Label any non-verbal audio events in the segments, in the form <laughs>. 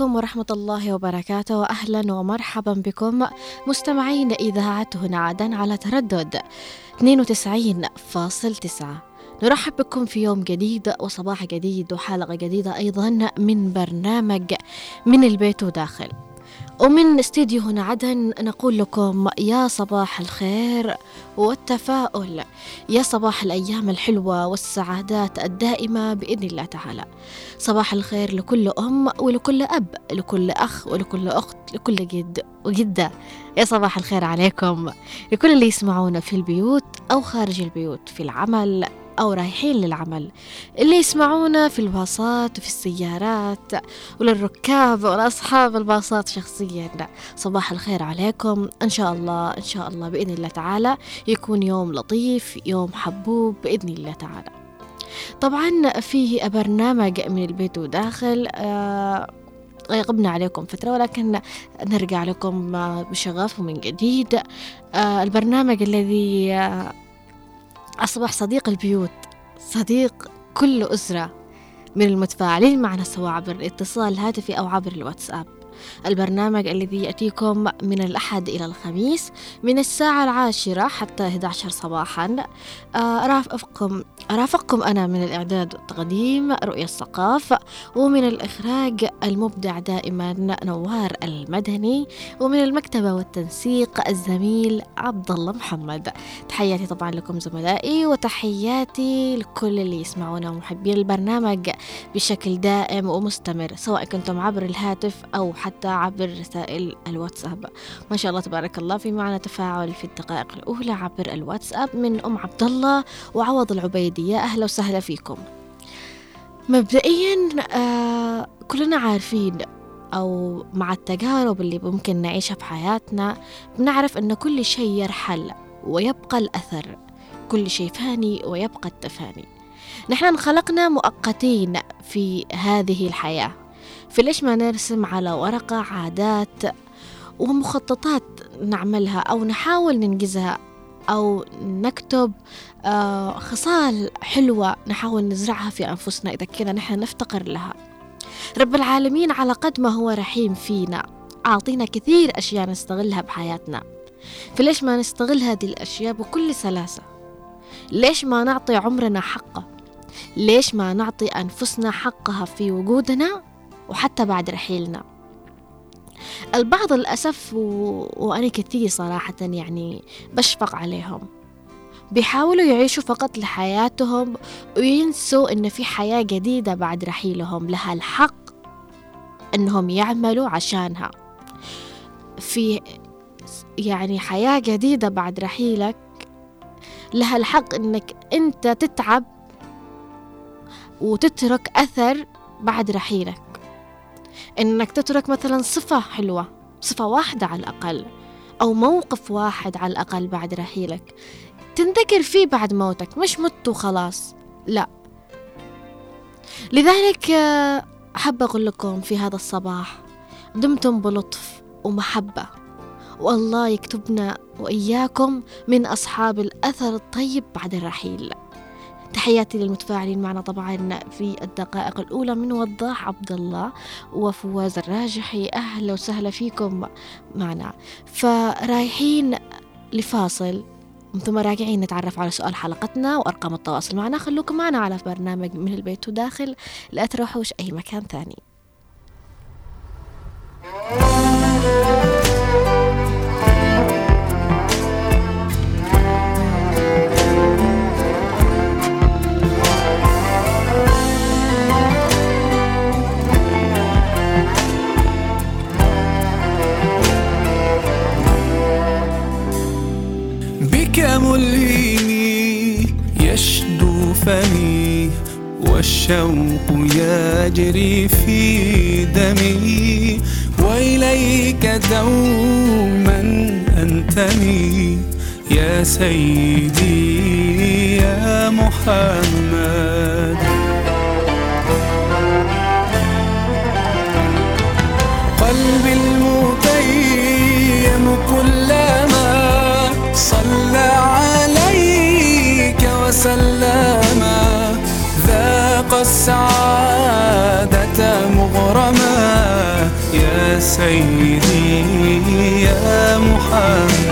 عليكم ورحمة الله وبركاته وأهلا ومرحبا بكم مستمعين إذاعة هنا عدن على تردد 92.9 نرحب بكم في يوم جديد وصباح جديد وحلقة جديدة أيضا من برنامج من البيت وداخل. ومن استديو هنا عدن نقول لكم يا صباح الخير والتفاؤل. يا صباح الأيام الحلوة والسعادات الدائمة بإذن الله تعالى. صباح الخير لكل أم ولكل أب لكل أخ ولكل أخت لكل جد وجدة. يا صباح الخير عليكم. لكل اللي يسمعونا في البيوت أو خارج البيوت في العمل. أو رايحين للعمل. اللي يسمعونا في الباصات وفي السيارات وللركاب ولأصحاب الباصات شخصيا. صباح الخير عليكم. إن شاء الله إن شاء الله بإذن الله تعالى يكون يوم لطيف يوم حبوب بإذن الله تعالى. طبعا فيه برنامج من البيت وداخل آه غبنا عليكم فترة ولكن نرجع لكم بشغف ومن جديد. آه البرنامج الذي آه أصبح صديق البيوت صديق كل أسرة من المتفاعلين معنا سواء عبر الاتصال الهاتفي أو عبر الواتساب. البرنامج الذي يأتيكم من الأحد إلى الخميس من الساعة العاشرة حتى 11 صباحا. أرافقكم أرافقكم أنا من الإعداد والتقديم رؤية الثقافة ومن الإخراج المبدع دائما نوار المدني ومن المكتبة والتنسيق الزميل عبد الله محمد. تحياتي طبعا لكم زملائي وتحياتي لكل اللي يسمعونا محبين البرنامج بشكل دائم ومستمر سواء كنتم عبر الهاتف أو حتى عبر رسائل الواتساب. ما شاء الله تبارك الله في معنا تفاعل في الدقائق الأولى عبر الواتساب من أم عبد الله وعوض العبيدي. يا أهلا وسهلا فيكم. مبدئيا آه كلنا عارفين أو مع التجارب اللي ممكن نعيشها في حياتنا بنعرف أن كل شيء يرحل ويبقى الأثر كل شيء فاني ويبقى التفاني. نحن انخلقنا مؤقتين في هذه الحياة. فليش ما نرسم على ورقة عادات ومخططات نعملها أو نحاول ننجزها؟ أو نكتب آه خصال حلوة نحاول نزرعها في أنفسنا إذا كنا نحن نفتقر لها. رب العالمين على قد ما هو رحيم فينا. أعطينا كثير أشياء نستغلها بحياتنا. فليش ما نستغل هذه الأشياء بكل سلاسة؟ ليش ما نعطي عمرنا حقه؟ ليش ما نعطي أنفسنا حقها في وجودنا وحتى بعد رحيلنا؟ البعض للأسف و... وأنا كثير صراحة يعني بشفق عليهم. بيحاولوا يعيشوا فقط لحياتهم وينسوا إن في حياة جديدة بعد رحيلهم. لها الحق إنهم يعملوا عشانها. في يعني حياة جديدة بعد رحيلك لها الحق إنك أنت تتعب وتترك أثر بعد رحيلك. إنك تترك مثلا صفة حلوة صفة واحدة على الأقل أو موقف واحد على الأقل بعد رحيلك. تنذكر فيه بعد موتك مش مت وخلاص لا. لذلك أحب أقول لكم في هذا الصباح دمتم بلطف ومحبة. والله يكتبنا وإياكم من أصحاب الأثر الطيب بعد الرحيل. تحياتي للمتفاعلين معنا طبعا في الدقائق الأولى. من وضاح عبد الله وفواز الراجحي أهلا وسهلا فيكم معنا. فرايحين لفاصل ثم راجعين نتعرف على سؤال حلقتنا وأرقام التواصل معنا. خلوكم معنا على برنامج من البيت وداخل لا تروحوش أي مكان ثاني. سيدي يا محمد. قلبي المتيم كلما صلى عليك وسلم. ذاق السعادة مغرما. يا سيدي يا محمد.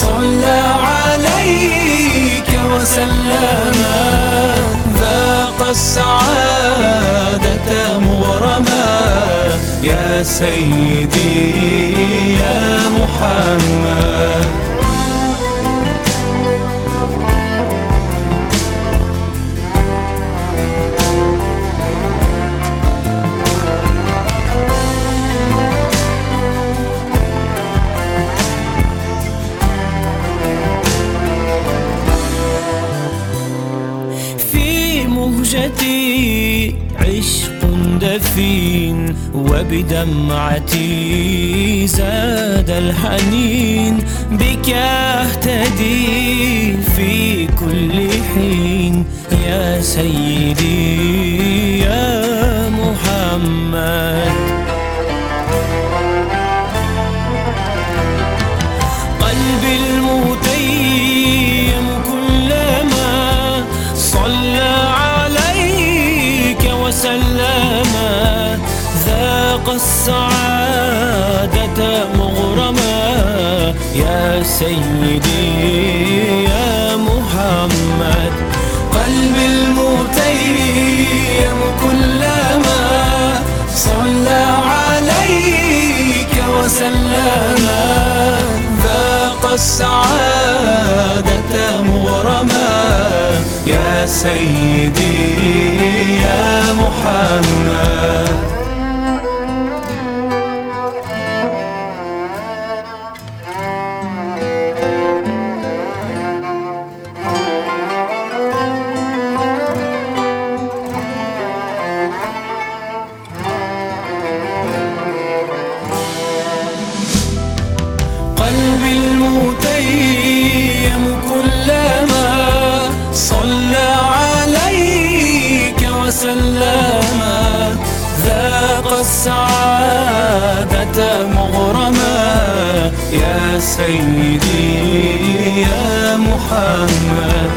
صلى عليك وسلم. ذاق السعادة مغرما. يا سيدي يا محمد. عشق دفين وبدمعتي زاد الحنين بك أهتدي في كل حين. يا سيدي يا محمد. قلبي المتيم كلما صلى عليك وسلم. ذاق السعادة مغرما. يا سيدي يا محمد قلبي المتيم كلما صلى عليك وسلم. ذاق السعادة مغرما. يا سيدي يا محمد. سيدي يا محمد.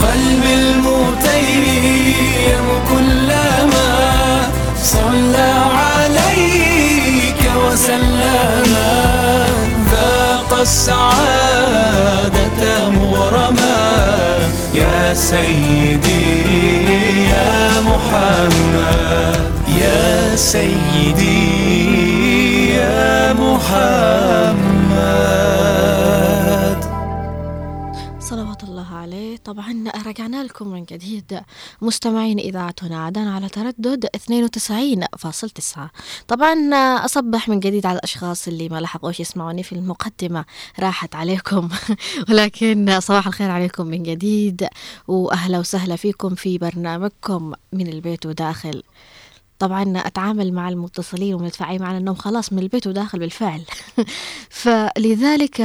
قلبي المتيم كلما صلى عليك وسلم. ذاق السعادة مغرما. يا سيدي يا محمد. يا سيدي يا محمد. صلوات الله عليه. طبعا رجعنا لكم من جديد. مستمعين إذاعتنا عدن على تردد 92.9 طبعا أصبح من جديد على الأشخاص اللي ما لحقوش يسمعوني في المقدمة. راحت عليكم. <laughs> ولكن صباح الخير عليكم من جديد. وأهلا وسهلا فيكم في برنامجكم من البيت وداخل. طبعا أتعامل مع المتصلين والمتفاعلين معنا انهم خلاص من البيت وداخل بالفعل. <laughs> فلذلك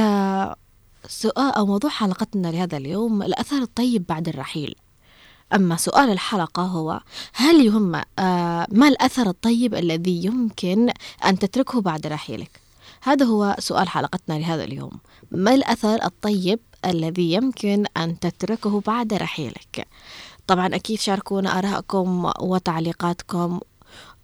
سؤال أو موضوع حلقتنا لهذا اليوم الأثر الطيب بعد الرحيل. أما سؤال الحلقة هو هل يهم آه ما الأثر الطيب الذي يمكن أن تتركه بعد رحيلك؟ هذا هو سؤال حلقتنا لهذا اليوم. ما الأثر الطيب الذي يمكن أن تتركه بعد رحيلك؟ طبعا أكيد شاركونا آرائكم وتعليقاتكم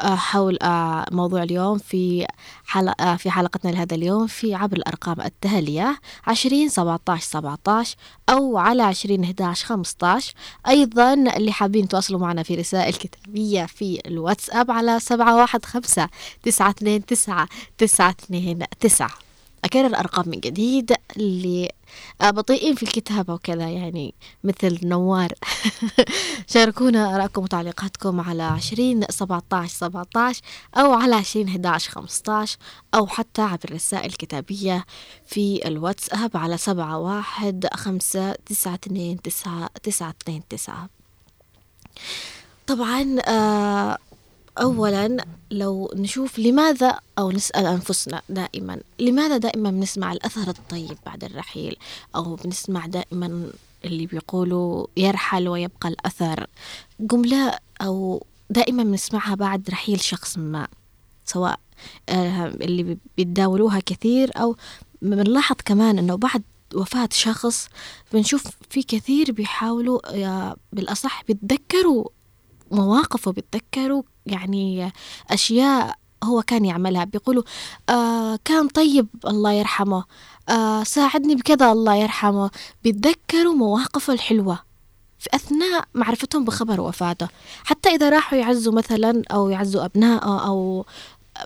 حول آه، موضوع اليوم في حلقة آه، في حلقتنا لهذا اليوم في عبر الأرقام التالية عشرين سبعة عشر سبعة أو على عشرين أحد عشر خمسة أيضا اللي حابين تواصلوا معنا في رسائل كتابية في الواتساب على سبعة واحد خمسة تسعة اثنين تسعة تسعة اثنين تسعة. أكرر الأرقام من جديد اللي آه، بطيئين في الكتابة وكذا يعني مثل نوار. <laughs> شاركونا آرائكم وتعليقاتكم على عشرين سبعتاش سبعتاش أو على عشرين إحداش خمستاش أو حتى عبر الرسائل الكتابية في الواتساب على سبعة واحد خمسة تسعة اثنين تسعة تسعة اثنين تسعة. طبعا آه أولا لو نشوف لماذا أو نسأل أنفسنا دائما لماذا دائما بنسمع الأثر الطيب بعد الرحيل؟ أو بنسمع دائما اللي بيقولوا يرحل ويبقى الأثر. جملة أو دائما بنسمعها بعد رحيل شخص ما سواء آه، اللي بي- بيتداولوها كثير أو بنلاحظ كمان أنه بعد وفاة شخص بنشوف في كثير بيحاولوا بالأصح بيتذكروا مواقفه بيتذكروا يعني أشياء هو كان يعملها. بيقولوا آه كان طيب الله يرحمه. آه ساعدني بكذا الله يرحمه. بيتذكروا مواقفه الحلوة في أثناء معرفتهم بخبر وفاته. حتى إذا راحوا يعزوا مثلا أو يعزوا أبنائه أو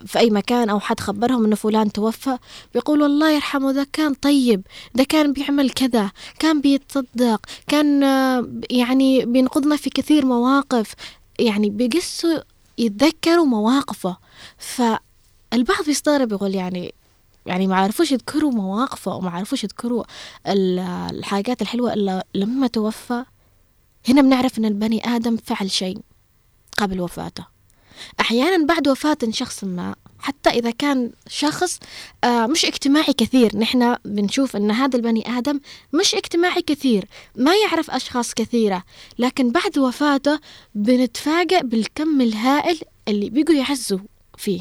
في أي مكان أو حد خبرهم إنه فلان توفى بيقولوا الله يرحمه ده كان طيب ده كان بيعمل كذا كان بيتصدق كان يعني بينقذنا في كثير مواقف. يعني بيقسوا يتذكروا مواقفه. فالبعض بيستغرب يقول يعني يعني ما عرفوش يذكروا مواقفه وما عرفوش يذكروا الحاجات الحلوة إلا لما توفى. هنا بنعرف إن البني آدم فعل شيء قبل وفاته. أحيانا بعد وفاة شخص ما حتى إذا كان شخص آه، مش اجتماعي كثير. نحن بنشوف أن هذا البني آدم مش اجتماعي كثير ما يعرف أشخاص كثيرة. لكن بعد وفاته بنتفاجأ بالكم الهائل اللي بيجوا يعزوا فيه.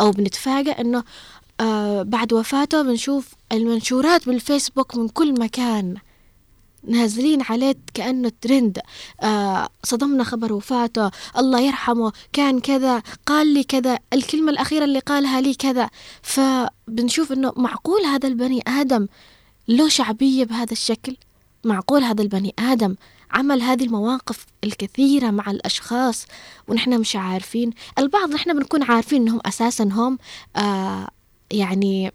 أو بنتفاجأ أنه آه بعد وفاته بنشوف المنشورات بالفيسبوك من كل مكان. نازلين عليه كأنه ترند آه صدمنا خبر وفاته. الله يرحمه كان كذا قال لي كذا الكلمة الأخيرة اللي قالها لي كذا. فبنشوف أنه معقول هذا البني آدم له شعبية بهذا الشكل؟ معقول هذا البني آدم عمل هذه المواقف الكثيرة مع الأشخاص ونحن مش عارفين؟ البعض نحن بنكون عارفين أنهم أساسا هم آه يعني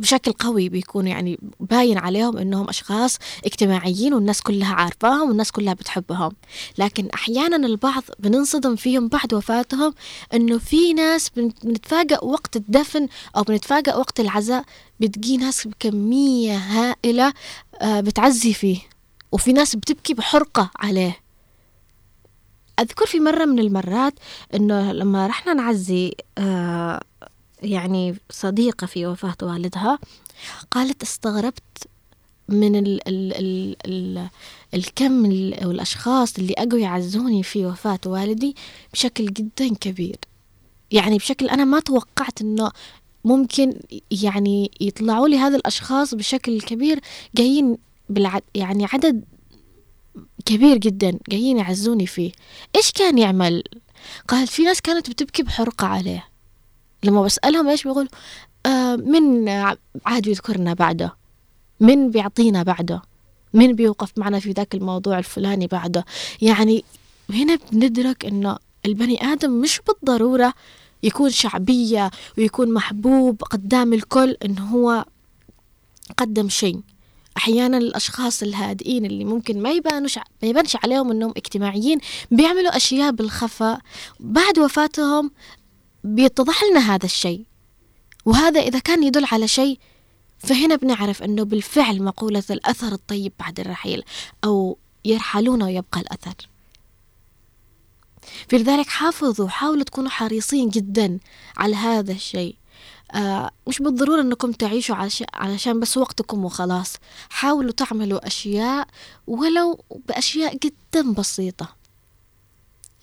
بشكل قوي بيكون يعني باين عليهم إنهم أشخاص اجتماعيين والناس كلها عارفاهم والناس كلها بتحبهم. لكن أحيانا البعض بننصدم فيهم بعد وفاتهم إنه في ناس بنتفاجئ وقت الدفن أو بنتفاجئ وقت العزاء بتجي ناس بكمية هائلة آه، بتعزي فيه. وفي ناس بتبكي بحرقة عليه. أذكر في مرة من المرات إنه لما رحنا نعزي آه يعني صديقة في وفاة والدها قالت استغربت من ال ال ال ال الكم والأشخاص اللي أجوا يعزوني في وفاة والدي بشكل جدا كبير. يعني بشكل أنا ما توقعت إنه ممكن يعني يطلعوا لي هذا الأشخاص بشكل كبير جايين بالعد يعني عدد كبير جدا جايين يعزوني فيه. إيش كان يعمل؟ قال في ناس كانت بتبكي بحرقة عليه. لما بسألهم إيش بيقول آه من عاد يذكرنا بعده. من بيعطينا بعده. من بيوقف معنا في ذاك الموضوع الفلاني بعده. يعني هنا بندرك إنه البني آدم مش بالضرورة يكون شعبية ويكون محبوب قدام الكل إنه هو قدم شيء. أحيانا الأشخاص الهادئين اللي ممكن ما يبانوش ما يبانش عليهم إنهم اجتماعيين بيعملوا أشياء بالخفاء. بعد وفاتهم بيتضح لنا هذا الشيء. وهذا إذا كان يدل على شيء فهنا بنعرف أنه بالفعل مقولة الأثر الطيب بعد الرحيل أو يرحلون ويبقى الأثر. في ذلك حافظوا حاولوا تكونوا حريصين جدا على هذا الشيء. آه مش بالضرورة أنكم تعيشوا علشان بس وقتكم وخلاص. حاولوا تعملوا أشياء ولو بأشياء جدا بسيطة.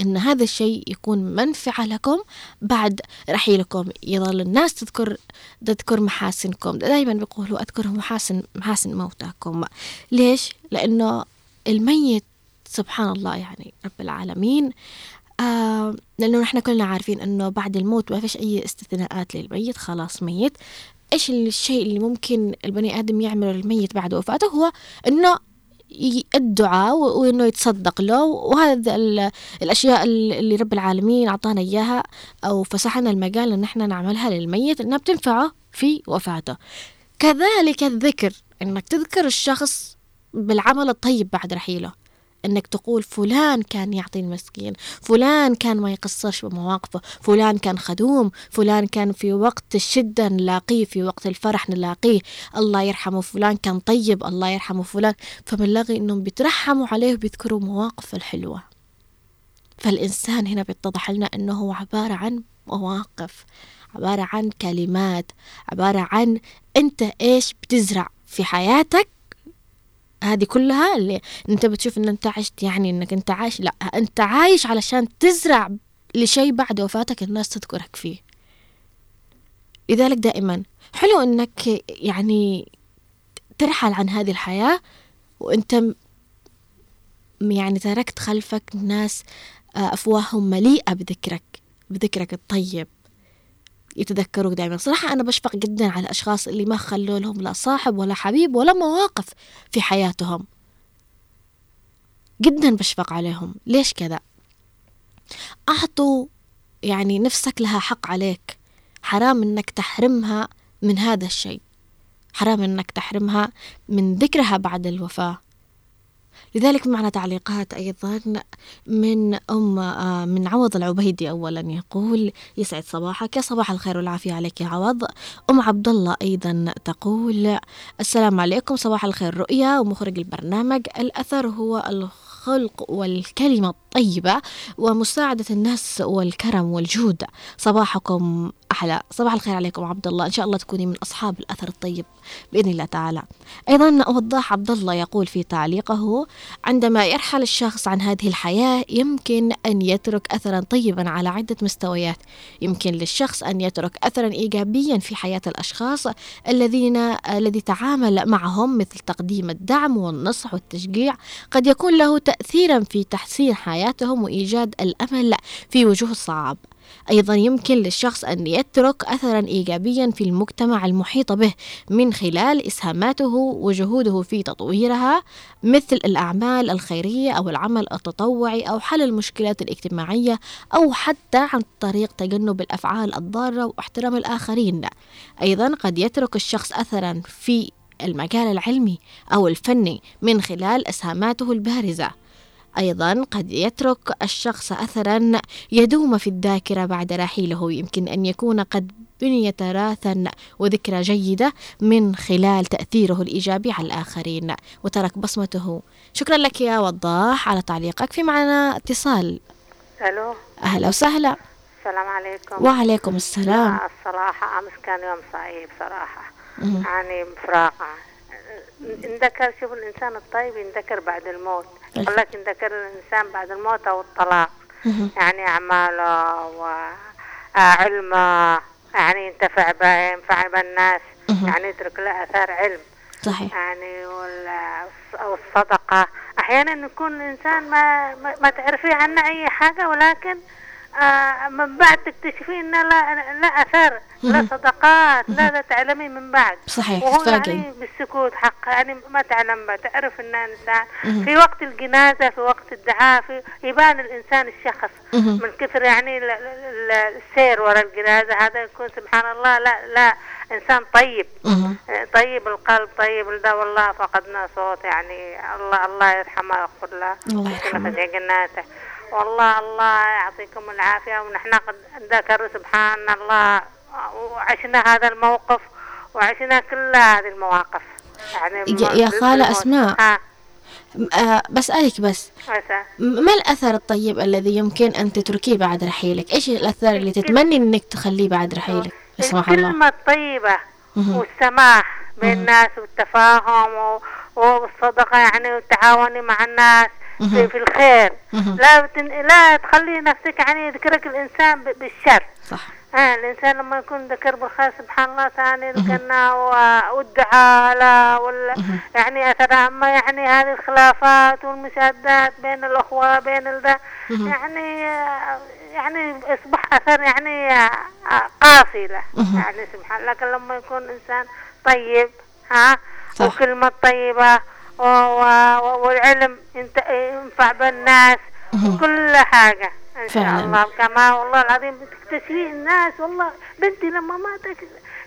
إن هذا الشيء يكون منفعة لكم بعد رحيلكم يظل الناس تذكر تذكر محاسنكم. دائما بيقولوا أذكر محاسن محاسن موتاكم. ليش؟ لأنه الميت سبحان الله يعني رب العالمين آه لأنه نحن كلنا عارفين إنه بعد الموت ما فيش أي استثناءات للميت. خلاص ميت. إيش الشيء اللي ممكن البني آدم يعمله للميت بعد وفاته؟ هو إنه الدعاء وإنه يتصدق له. وهذا الأشياء اللي رب العالمين أعطانا إياها أو فسحنا المجال إن إحنا نعملها للميت إنها بتنفعه في وفاته. كذلك الذكر إنك تذكر الشخص بالعمل الطيب بعد رحيله. إنك تقول فلان كان يعطي المسكين فلان كان ما يقصرش بمواقفه فلان كان خدوم فلان كان في وقت الشدة نلاقيه في وقت الفرح نلاقيه الله يرحمه فلان كان طيب الله يرحمه فلان. فبنلاقي إنهم بيترحموا عليه وبيذكروا مواقف الحلوة. فالإنسان هنا بيتضح لنا أنه هو عبارة عن مواقف عبارة عن كلمات عبارة عن أنت إيش بتزرع في حياتك؟ هذه كلها اللي انت بتشوف إن انت عشت يعني إنك انت عايش. لا انت عايش علشان تزرع لشيء بعد وفاتك الناس تذكرك فيه. لذلك دائما حلو إنك يعني ترحل عن هذه الحياة وأنت يعني تركت خلفك ناس آه، أفواههم مليئة بذكرك بذكرك الطيب. يتذكروك دائما. صراحة أنا بشفق جدا على الأشخاص اللي ما خلوا لهم لا صاحب ولا حبيب ولا مواقف في حياتهم. جدا بشفق عليهم. ليش كذا؟ أعطوا يعني نفسك لها حق عليك. حرام إنك تحرمها من هذا الشيء. حرام إنك تحرمها من ذكرها بعد الوفاة. لذلك معنا تعليقات أيضا من أم آه، من عوض العبيدي أولا يقول يسعد صباحك يا صباح الخير والعافية عليك يا عوض. أم عبد الله أيضا تقول السلام عليكم صباح الخير رؤيا. ومخرج البرنامج الأثر هو الخلق والكلمة الطيبة ومساعدة الناس والكرم والجود. صباحكم أحلى. صباح الخير عليكم عبد الله. إن شاء الله تكوني من أصحاب الأثر الطيب بإذن الله تعالى. أيضا وضاح عبد الله يقول في تعليقه عندما يرحل الشخص عن هذه الحياة يمكن أن يترك أثرا طيبا على عدة مستويات. يمكن للشخص أن يترك أثرا إيجابيا في حياة الأشخاص الذين الذي تعامل معهم مثل تقديم الدعم والنصح والتشجيع. قد يكون له تأثيرا في تحسين حياتهم وإيجاد الأمل في وجوه الصعاب. أيضا يمكن للشخص أن يترك أثرا إيجابيا في المجتمع المحيط به من خلال إسهاماته وجهوده في تطويرها مثل الأعمال الخيرية أو العمل التطوعي أو حل المشكلات الاجتماعية أو حتى عن طريق تجنب الأفعال الضارة واحترام الآخرين. أيضا قد يترك الشخص أثرا في المجال العلمي أو الفني من خلال إسهاماته البارزة. أيضا قد يترك الشخص أثرا يدوم في الذاكرة بعد رحيله. يمكن أن يكون قد بني تراثا وذكرى جيدة من خلال تأثيره الإيجابي على الآخرين. وترك بصمته. شكرا لك يا وضاح على تعليقك. في معنا اتصال. ألو. أهلا وسهلا. السلام عليكم. وعليكم السلام. لا، الصراحة أمس كان يوم صعيب صراحة. يعني مفراقة انذكر شوف الإنسان الطيب ينذكر بعد الموت. قال لك ينذكر الإنسان بعد الموت أو الطلاق. يعني أعماله وعلمه يعني ينتفع به ينفع بالناس. يعني يترك له أثار علم صحيح يعني وال- أو الصدقة أحيانا يكون الإنسان ما ما, ما تعرفي عنه أي حاجة ولكن آه من بعد تكتشفين لا لا أثر لا. صدقات لا لا تعلمين من بعد صحيح وهو يعني بالسكوت حق يعني ما تعلم ما تعرف إن إنسان مهم. في وقت الجنازة في وقت الدعاء في يبان الإنسان الشخص. من كثر يعني ال- ال- ال- السير ورا الجنازة هذا يكون سبحان الله لا لا إنسان طيب مهم. طيب القلب طيب الدا والله فقدنا صوت يعني الله الله يرحمه ويغفر له الله يرحمه. جناته والله الله يعطيكم العافية ونحن قد ذكروا سبحان الله وعشنا هذا الموقف وعشنا كل هذه المواقف يعني يا- خالة. أسماء. ها آه بسألك بس ما الأثر الطيب الذي يمكن أن تتركيه بعد رحيلك؟ إيش الأثر اللي تتمني إنك تخليه بعد رحيلك؟ سمح الله الكلمة الطيبة. والسماح بين. الناس والتفاهم والصدقة يعني والتعاون مع الناس في. في الخير. لا بتن... لا تخلي نفسك يعني يذكرك الإنسان ب... بالشر صح آه الإنسان لما يكون ذكر بالخير سبحان الله ثاني و- والدعاء له وال... يعني أثر أما يعني هذه الخلافات والمشادات بين الأخوة بين مهم. يعني آه، يعني يصبح أثر يعني آه، قاسي له. يعني سبحان الله لكن لما يكون إنسان طيب ها صح. وكلمة طيبة و... و... و- والعلم. ينفع بالناس مهم. كل حاجة إن شاء فعلاً. الله كما والله العظيم تكتشفين الناس والله بنتي لما ماتت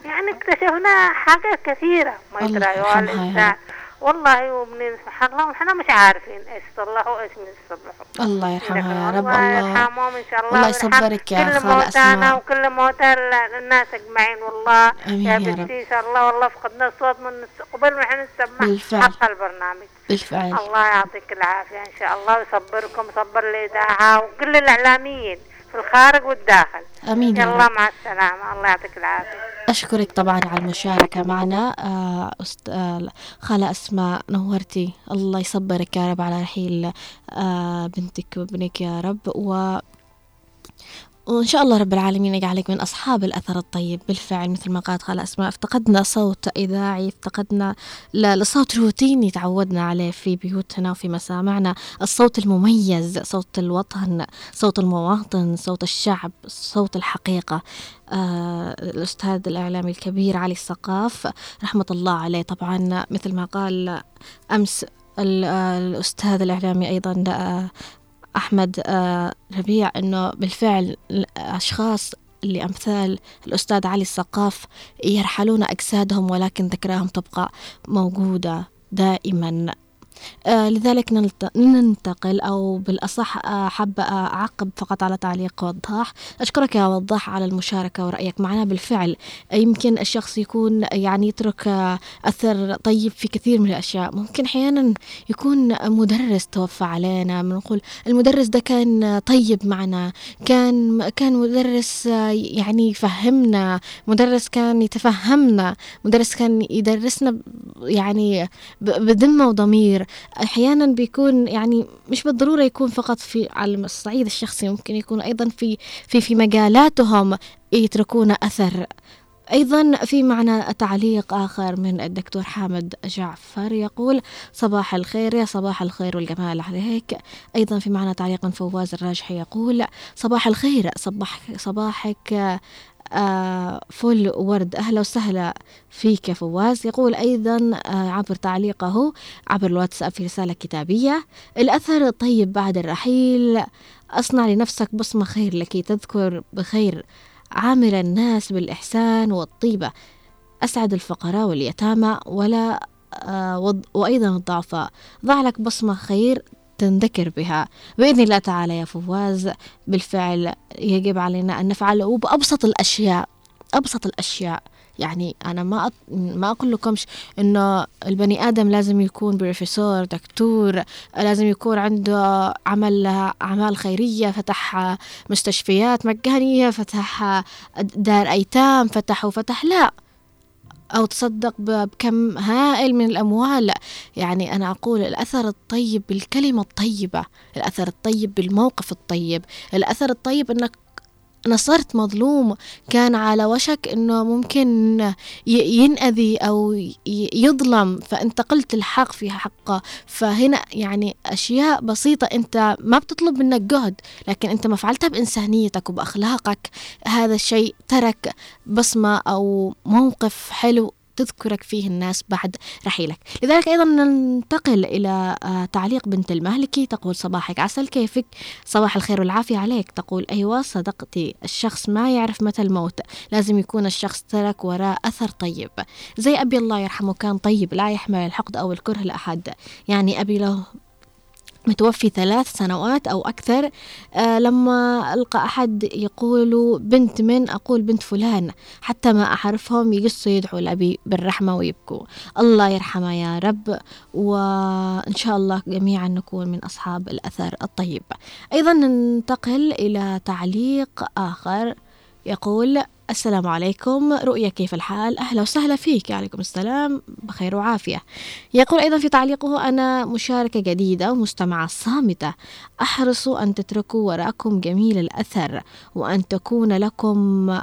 يعني اكتشفنا حاجات كثيرة ما يدري الإنسان. والله وابني سبحان الله ونحن مش عارفين إيش صلحوا وإيش ما يصلحوا الله يرحمها يا رب الله الله يرحمهم إن شاء الله الله يصبرك يا خالة موتانا. وكل موتى ال- الناس أجمعين والله آمين يا يا رب. بنتي إن شاء الله والله فقدنا الصوت من قبل ما إحنا نسمع بالفعل. حق البرنامج بالفعل الله يعطيك العافية إن شاء الله ويصبركم صبر الإذاعة وكل الإعلاميين في الخارج والداخل. آمين يا يلا رب. مع السلامة. الله يعطيك العافية. أشكرك طبعا على المشاركة معنا. آه أست... آه خالة أسماء نورتي الله يصبرك يا رب على رحيل آه بنتك وابنك يا رب. و وإن شاء الله رب العالمين يجعلك من أصحاب الأثر الطيب. بالفعل مثل ما قالت خالة أسماء افتقدنا صوت إذاعي افتقدنا لصوت روتيني تعودنا عليه في بيوتنا وفي مسامعنا. الصوت المميز صوت الوطن صوت المواطن صوت الشعب صوت الحقيقة. آه الأستاذ الإعلامي الكبير علي السقاف رحمة الله عليه. طبعا مثل ما قال أمس آه، الأستاذ الإعلامي أيضا آه، أحمد آه، ربيع أنه بالفعل الأشخاص اللي أمثال الأستاذ علي السقاف يرحلون أجسادهم ولكن ذكراهم تبقى موجودة دائما. لذلك نلت- ننتقل أو بالأصح آه، حابة أعقب فقط على تعليق وضاح. أشكرك يا وضاح على المشاركة ورأيك معنا. بالفعل آه، يمكن الشخص يكون يعني يترك آه، أثر طيب في كثير من الأشياء. ممكن أحيانا يكون مدرس توفى علينا. بنقول المدرس ده كان طيب معنا. كان كان مدرس آه، يعني يفهمنا. مدرس كان يتفهمنا. مدرس كان يدرسنا يعني ب- بذمة وضمير. أحيانا بيكون يعني مش بالضرورة يكون فقط في على الصعيد الشخصي ممكن يكون أيضا في في في مجالاتهم يتركون أثر. أيضا في معنا تعليق آخر من الدكتور حامد جعفر يقول صباح الخير يا صباح الخير والجمال عليك. أيضا في معنا تعليق فواز الراجحي يقول صباح الخير صباح صباحك آه فل ورد أهلا وسهلا فيك يا فواز. يقول أيضا آه عبر تعليقه عبر الواتساب في رسالة كتابية. الأثر الطيب بعد الرحيل. أصنع لنفسك بصمة خير لكي تذكر بخير عامل الناس بالإحسان والطيبة. أسعد الفقراء واليتامى ولا آه وأيضا الضعفاء. ضع لك بصمة خير تنذكر بها. بإذن الله تعالى يا فواز بالفعل يجب علينا أن نفعله وبأبسط الأشياء أبسط الأشياء. يعني أنا ما أط... ما أقول لكمش إنه البني آدم لازم يكون بروفيسور دكتور لازم يكون عنده عمل أعمال خيرية فتح مستشفيات مجانية فتح دار أيتام فتح وفتح لا. أو تصدق بكم هائل من الأموال. يعني أنا أقول الأثر الطيب بالكلمة الطيبة الأثر الطيب بالموقف الطيب الأثر الطيب أنك نصرت مظلوم. كان على وشك إنه ممكن ينأذي ي- يظلم فانت قلت الحق في حقه. فهنا يعني أشياء بسيطة أنت ما بتطلب منك جهد لكن أنت ما فعلتها بإنسانيتك وبأخلاقك. هذا الشيء ترك بصمة أو موقف حلو تذكرك فيه الناس بعد رحيلك. لذلك أيضا ننتقل إلى آه، تعليق بنت المالكي تقول صباحك عسل كيفك؟ صباح الخير والعافية عليك. تقول أيوة صدقتي الشخص ما يعرف متى الموت لازم يكون الشخص ترك وراء أثر طيب. زي أبي الله يرحمه كان طيب لا يحمل الحقد أو الكره لأحد يعني أبي له متوفي ثلاث سنوات أو أكثر آه لما ألقى أحد يقول بنت من أقول بنت فلان حتى ما أعرفهم يقصوا يدعوا لأبي بالرحمة ويبكوا. الله يرحمه يا رب وإن شاء الله جميعا نكون من أصحاب الأثر الطيب. أيضا ننتقل إلى تعليق آخر يقول السلام عليكم. رؤية كيف الحال؟ أهلا وسهلا فيك. عليكم السلام. بخير وعافية. يقول أيضا في تعليقه أنا مشاركة جديدة ومستمعة صامتة. أحرص أن تتركوا وراءكم جميل الأثر وأن تكون لكم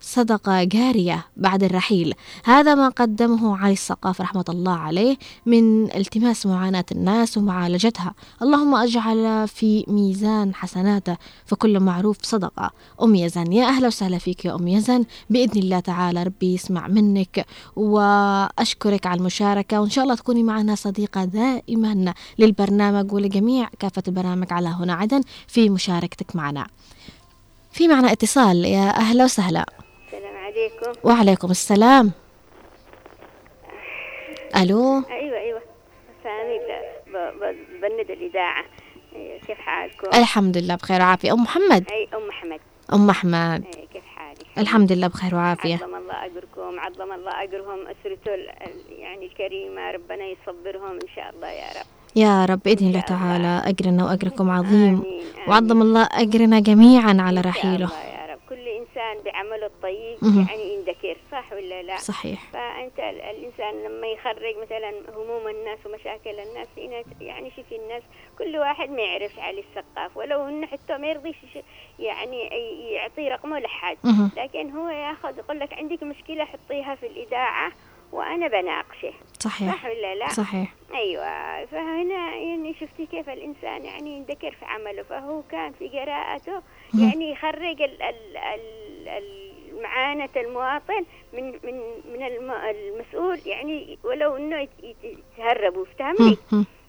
صدقة جارية بعد الرحيل. هذا ما قدمه علي السقاف رحمة الله عليه من التماس معاناة الناس ومعالجتها. اللهم أجعل في ميزان حسناته فكل معروف صدقة أم يزن يا أهلا وسهلا فيك يا أم يزن. بإذن الله تعالى ربي يسمع منك وأشكرك على المشاركة وإن شاء الله تكوني معنا صديقة دائما للبرنامج ولجميع كافة البرامج على هنا عدن في مشاركتك معنا. في معنا اتصال يا أهلا وسهلا. عليكم. وعليكم السلام. ألو؟ أيوه أيوه. سامي بند الإذاعة. أيوة، كيف حالكم؟ الحمد لله بخير وعافية. أم محمد؟ أي أم محمد. أم أحمد. أي كيف حالك؟ الحمد لله بخير وعافية. عظم الله أجركم عظم الله أجرهم. اسرته يعني الكريمة ربنا يصبرهم إن شاء الله يا رب. يا رب بإذن الله تعالى أجرنا وأجركم عظيم. آمين، آمين. وعظم الله أجرنا جميعا على رحيله الله يا رب كل انسان الإنسان بعمله الطيب. يعني يندكر صح ولا لا صحيح فأنت ال- الإنسان لما يخرج مثلا هموم الناس ومشاكل الناس يعني شوفي الناس كل واحد ما يعرفش علي الثقاف ولو إنه حتى ما يرضيش يش- يعني يعطي رقمه لحد. لكن هو ياخذ يقول لك عندك مشكلة حطيها في الإذاعة وأنا بناقشه. صحيح. صح ولا لا؟ صحيح. أيوه. فهنا يعني شفتي كيف الإنسان يعني يندكر في عمله. فهو كان في قراءته يعني يخرج ال ال ال ال- معاناة المواطن من من من الم- المسؤول يعني ولو إنه يت- يت- يتهربوا فهمني؟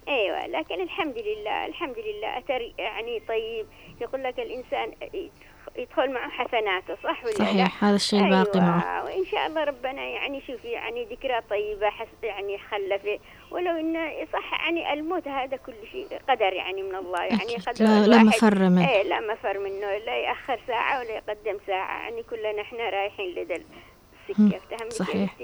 أيوه. لكن الحمد لله الحمد لله. اثر يعني طيب. يقول لك الإنسان يدخل معه حسناته صح ولا لا؟ صحيح هذا الشيء باقي معه أيوة وإن شاء الله ربنا يعني شوفي يعني ذكرى طيبة حس يعني خلفه ولو إنه صح يعني الموت هذا كل شيء قدر يعني من الله يعني. قدر لا, لا مفر منه إيه لا مفر منه لا يأخر ساعة ولا يقدم ساعة يعني كلنا إحنا رايحين لدى السكة صحيح.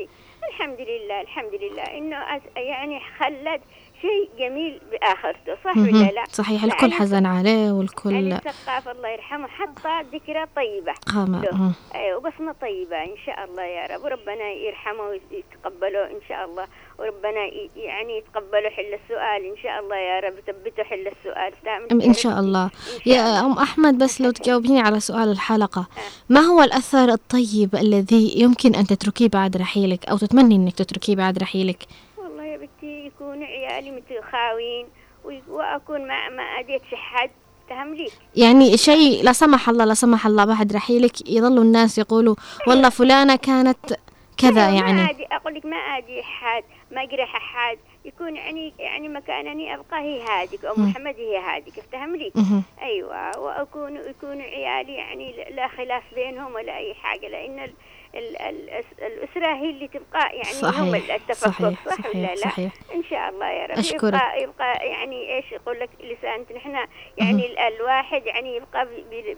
الحمد لله الحمد لله إنه يعني خلد شيء جميل بآخرته صح ولا. لا؟ صحيح الكل حزن عليه علي والكل الثقاف الله يرحمه حط ذكرى طيبة قام له. مهم. أيوه بصمة طيبة إن شاء الله يا رب وربنا يرحمه ويتقبله إن شاء الله وربنا يعني يتقبله حل السؤال إن شاء الله يا رب ثبته حل السؤال فهمت إن شاء الله إن يا. أم أحمد بس لو تجاوبيني على سؤال الحلقة ما هو الأثر الطيب الذي يمكن أن تتركيه بعد رحيلك أو تتمني أنك تتركيه بعد رحيلك بنتي يكون عيالي متخاوين وي- وأكون ما ما اديت حد فهم لي يعني شيء لا سمح الله لا سمح الله بعد رحيلك يظلوا الناس يقولوا والله فلانة كانت كذا أيوة، ما يعني. أدي أقول لك ما ادي حد ما اجرح حد يكون يعني يعني مكانني أبقى هي هادك أو محمد هي هادك افتهم لي. أيوه واكون يكون عيالي يعني لا خلاف بينهم ولا أي حاجة لأن ال ال ال الاسره هي اللي تبقى يعني هم صحيح التفكك صحيح صح ولا صحيح لا؟ صحيح إن شاء الله يا رب أشكرك. يبقى يبقى يعني إيش يقول لك لسانته نحن يعني ال- الواحد يعني يبقى